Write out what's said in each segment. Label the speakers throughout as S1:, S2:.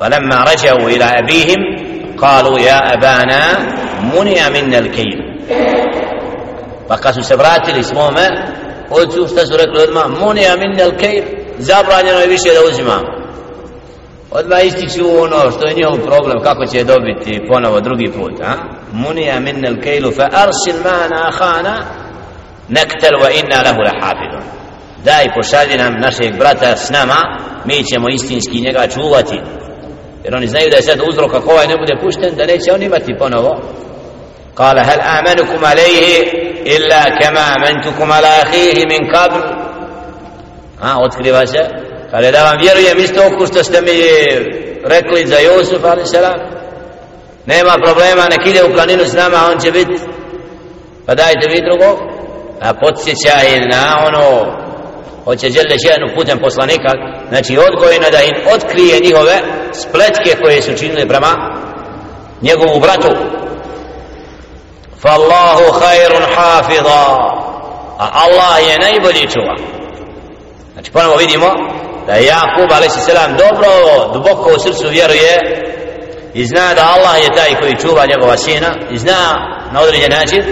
S1: فلما رجعوا إلى أبيهم قالوا يا أبانا منع منا الكيل فقاسوا سبرات الاسمومة قلتوا استسوا لك الأدماء منع منا الكيل zabranjeno je više da uzimam odmah ističu ono što je njihov problem kako će dobiti ponovo drugi put a? munija minna kejlu fa arsil mana ahana nektel wa inna lahu lahafidun daj pošalji nam našeg brata s nama mi ćemo istinski njega čuvati jer oni znaju da je sad uzrok ako ovaj ne bude pušten da neće on imati ponovo قال هل آمنكم عليه إلا كما آمنتكم على أخيه من قبل ها otkriva se kaže da vam vjerujem isto oko što ste mi rekli za Jusuf ali selam nema problema nek ide u planinu s nama on će biti pa dajte vi drugo a podsjećaj na ono hoće žele ženu putem poslanika znači odgojeno da im otkrije njihove spletke koje su činile prema njegovu bratu. Fallahu khairun hafidha. A Allah je najbolji čuva. Znači ponovo vidimo da je Jakub a.s. dobro duboko u srcu vjeruje i zna da Allah je taj koji čuva njegova sina i zna na određen način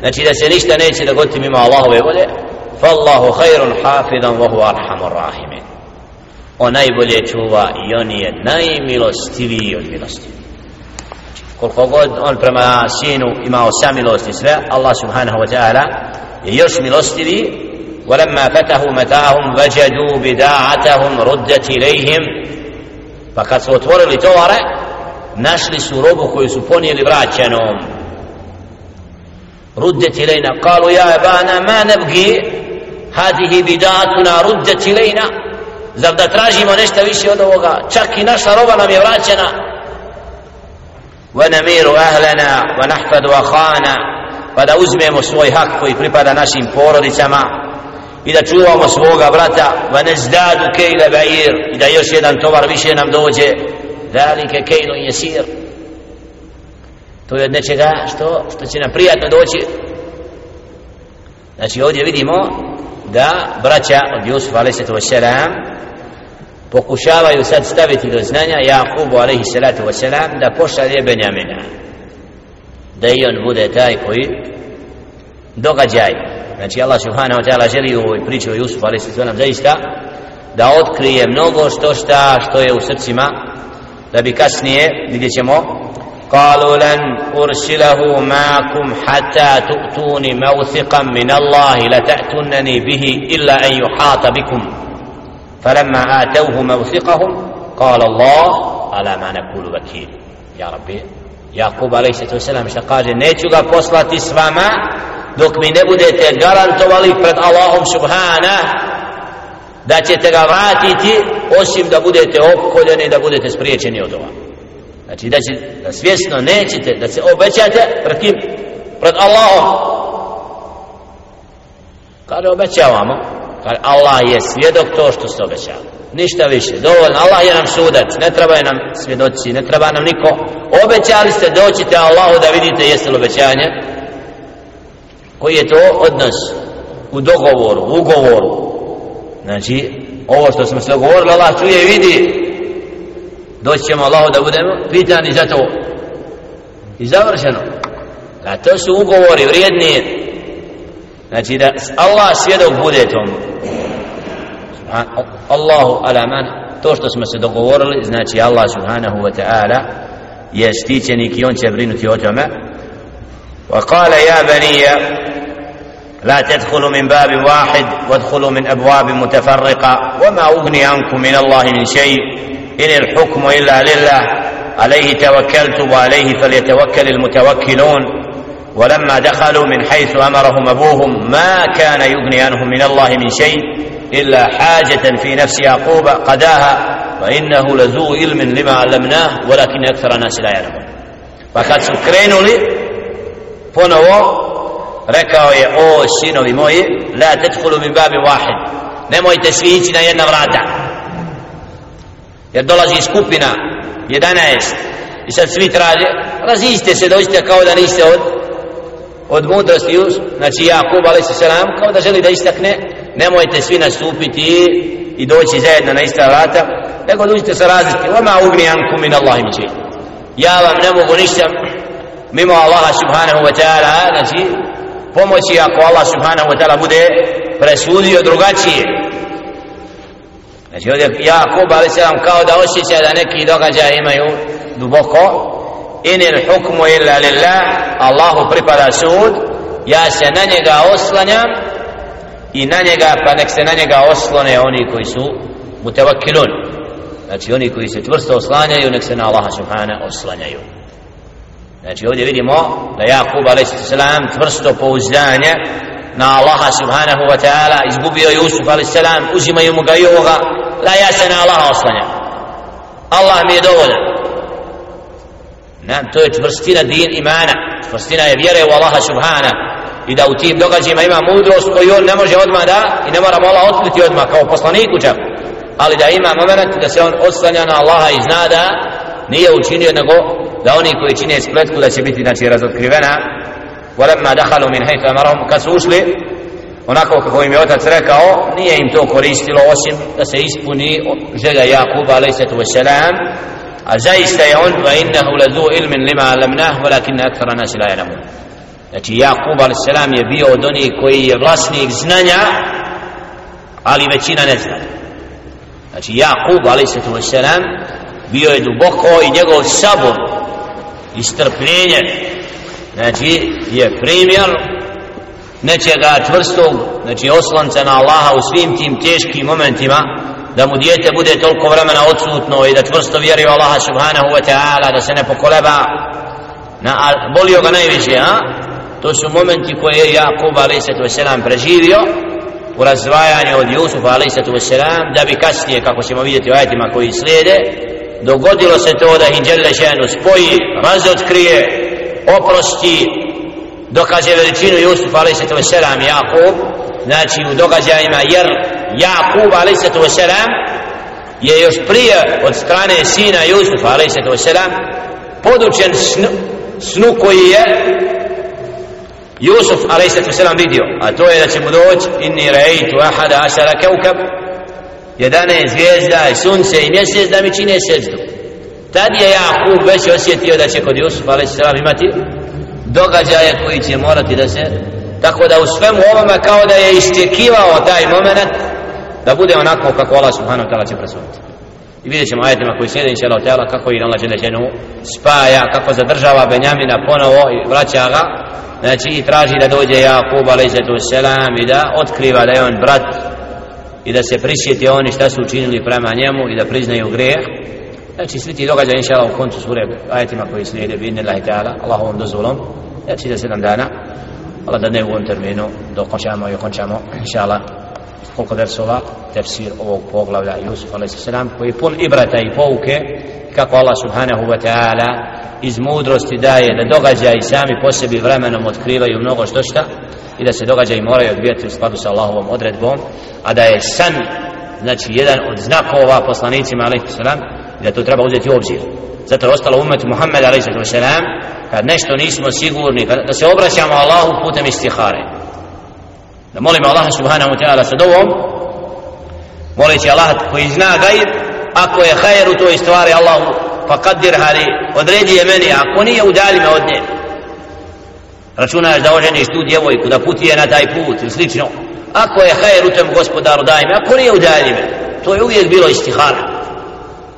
S1: znači da se ništa neće dogoditi mimo Allahove volje. Fallahu khairun hafidan wa huwa arhamur rahimin on najbolje čuva i on je najmilostiviji od milosti koliko god on prema sinu imao samilost i sve Allah subhanahu wa ta'ala je još milostiviji ولما فتحوا متاعهم وجدوا بداعتهم ردت إليهم فقد سوتورili tovare našli su robu koju su ponijeli vraćenom ردت إلينا قالوا يا أبانا ما نبغي هذه بداعتنا ردت إلينا zar da tražimo nešto više od ovoga čak i naša roba nam je vraćena ونمير أهلنا ونحفظ أخانا pa da uzmemo svoj hak koji pripada našim porodicama i da čuvamo svoga brata va nezdadu kejle ba'ir i da još jedan tovar više nam dođe dalike kejlu jesir to je od nečega što, što će nam prijatno doći znači ovdje vidimo da braća od Jusuf wasalam pokušavaju sad staviti do znanja Jakubu a.s. da pošalje Benjamina da i on bude taj koji događaj znači Allah subhanahu wa ta'ala želi u ovoj priči o Jusufu alaihissalatu wasalam zaista da otkrije mnogo što šta što je u srcima da bi kasnije vidjet ćemo قالوا لن أرسله معكم حتى تؤتوني موثقا من الله لتأتونني به إلا أن يحاط بكم فلما آتوه موثقهم قال الله على ما نقول وكيل يا ربي يعقوب عليه الصلاة والسلام قال neću ga poslati s vama dok mi ne budete garantovali pred Allahom subhana da ćete ga vratiti osim da budete opkoljeni da budete spriječeni od ova znači da, će, da svjesno nećete da se obećate pred kim? pred Allahom. Kada obećavamo kada Allah je svjedok to što ste obećali ništa više, dovoljno, Allah je nam sudac. Ne treba nam svjedoci, ne treba nam niko. Obećali ste doćite Allahu da vidite jeste li obećanje? Koji je to odnos? U dogovoru, u ugovoru. Znači ovo što smo se dogovorili Allah čuje i vidi doći ćemo Allahu da budemo pitani za to i završeno a to su ugovori vrijedni znači da Allah svjedok bude tom Allahu alaman to što smo se dogovorili znači Allah subhanahu wa ta'ala je stićenik i on će brinuti o tome وقال يا بني لا تدخلوا من باب واحد وادخلوا من ابواب متفرقه وما اغني عنكم من الله من شيء إن الحكم إلا لله عليه توكلت وعليه فليتوكل المتوكلون. ولما دخلوا من حيث أمرهم أبوهم ما كان يغني عنهم من الله من شيء إلا حاجة في نفس يعقوب قداها وانه لذو علم لما علمناه ولكن أكثر الناس لا يعلمون. فقد سكرينوا لي ponovo rekao je o sinovi moji la tadkhulu min babi wahid nemojte jer dolazi skupina 11 i sad svi traže raziste se dođite kao da niste od od mudrosti znači Jakub a.s. kao da želi da istakne nemojte svi nastupiti i doći zajedno na ista vrata nego dođite se različiti vama ugni anku min Allahim mi ja vam ne mogu ništa mimo Allaha subhanahu wa ta'ala znači pomoći ako Allah subhanahu wa ta'ala bude presudio drugačije znači ovdje Jakub ali se vam kao da osjeća da neki događaj imaju duboko. Inil hukmu illa lillah Allahu pripada sud. Ja se na njega oslanjam i na njega pa nek se na njega oslone oni koji su mutavakilun znači oni koji se čvrsto oslanjaju nek se na Allaha subhana oslanjaju. Znači ovdje vidimo da Jakub a.s. tvrsto pouzdanje na Allaha subhanahu wa ta'ala izgubio Jusuf a.s. uzimaju mu ga i ovoga la ja se na Allaha oslanjam. Allah mi je dovoljan. Nam, to je čvrstina din imana. Čvrstina je vjere u Allaha subhanahu i da u tim događajima ima mudrost koju on ne može odmah da i ne mora Allah otkriti odmah kao poslaniku čak. Ali da ima moment da se on oslanja na Allaha i zna da nije učinio nego da oni koji čine spletku da će biti znači razotkrivena ولما دخلوا من حيث أمرهم kad onako kako im je otac rekao nije im to koristilo osim da se ispuni želja Jakuba alaihissalatu vesselam. A zaista je on va innahu lazu ilmin lima alamnah walakin akthara nas la ya'lamun. Znači Jakub alaihissalam je bio od onih koji je vlasnik znanja ali većina ne zna. Znači Jakub alaihissalatu vesselam bio je duboko i njegov sabor i strpljenje znači je primjer nečega čvrstog znači oslonca na Allaha u svim tim teškim momentima da mu dijete bude toliko vremena odsutno i da čvrsto vjeruje u Allaha subhanahu wa ta'ala da se ne pokoleba na, a bolio ga najviše a? to su momenti koje je Jakub a.s. preživio u razdvajanju od Jusufa a.s. da bi kasnije kako ćemo vidjeti u ajetima koji slijede dogodilo se to da ih Đele ženu spoji, razotkrije, oprosti, dokaže veličinu Jusuf a.s. Jakub, znači u događajima, jer Jakub a.s. je još prije od strane sina Jusuf a.s. podučen snu, snu koji je Jusuf a.s. vidio, a to je da će mu doći inni rejtu ahada asara keukab, 11 zvijezda i sunce i mjesec da mi čine seždu tad je Jakub već osjetio da će kod Jusuf a.s. imati događaje koji će morati da se tako da u svemu ovome kao da je istekivao taj moment da bude onako kako Allah subhanahu ta'ala će presuditi i vidjet ćemo ajetima koji slijede inša Allah ta'ala kako i Allah ženu spaja kako zadržava Benjamina ponovo i vraća ga znači i traži da dođe Jakub a.s. i da otkriva da je on brat i da se prisjeti oni šta su učinili prema njemu i da priznaju grijeh znači svi ti događaj inša Allah u koncu sure ajetima koji slijede bi inne Allahi ta'ala Allahovom dozvolom znači za sedam dana Allah da ne u ovom terminu dokončamo i okončamo inša Allah koliko versova tefsir ovog poglavlja Jusuf a.s. koji je pun ibrata i pouke kako Allah subhanahu wa ta'ala iz mudrosti daje da događaj sami po sebi vremenom otkrivaju mnogo što šta i da se događaji moraju odvijati u skladu sa Allahovom odredbom a da je san znači jedan od znakova poslanicima alaihi salam da to treba uzeti u obzir. Zato je ostalo umet Muhammed a.s. kad nešto nismo sigurni kad, da se obraćamo Allahu putem istihare. Da molimo Allaha subhanahu ta'ala sa dovom moleći Allah koji zna gajib ako je hajer u toj stvari Allahu pa kadir hali odredi je meni ako nije udali me od nje. Računaš da oženiš tu djevojku da putuje na taj put ili slično. Ako je hajer u tom gospodaru daj me ako nije udali me. To je uvijek bilo istihara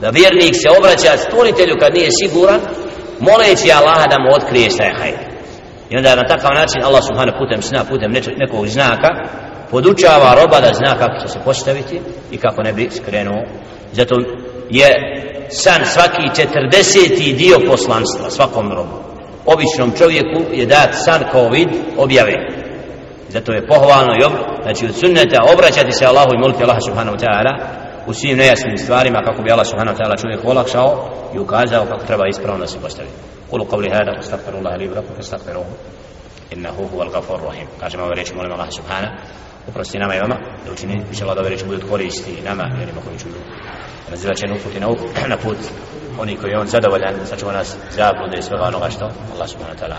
S1: da vjernik se obraća stvoritelju kad nije siguran moleći Allaha da mu otkrije šta je hajer i onda na takav način Allah subhanahu putem sna putem nekog znaka podučava roba da zna kako će se postaviti i kako ne bi skrenuo. Zato je san svaki 40. dio poslanstva svakom robu. Običnom čovjeku je dat san kao vid objave. Zato je pohvalno i ob... znači od sunneta obraćati se Allahu i moliti Allaha subhanahu ta'ala u svim nejasnim stvarima kako bi Allah subhanahu wa ta'ala čovjek olakšao i ukazao kako treba ispravno da se postaviti. Kulu qavli hada, ustakfiru Allah li ibraku, ustakfiru innahu huval gafur rahim. Kažem ove reči, molim Allah subhana, uprosti nama i vama, da učini, više Allah da ove reči budu koristi nama i onima koji čuju. Razila će nuput i na, na put, oni koji je on zadovoljan, sačuva nas zabude i svega onoga što Allah subhanahu wa ta'ala.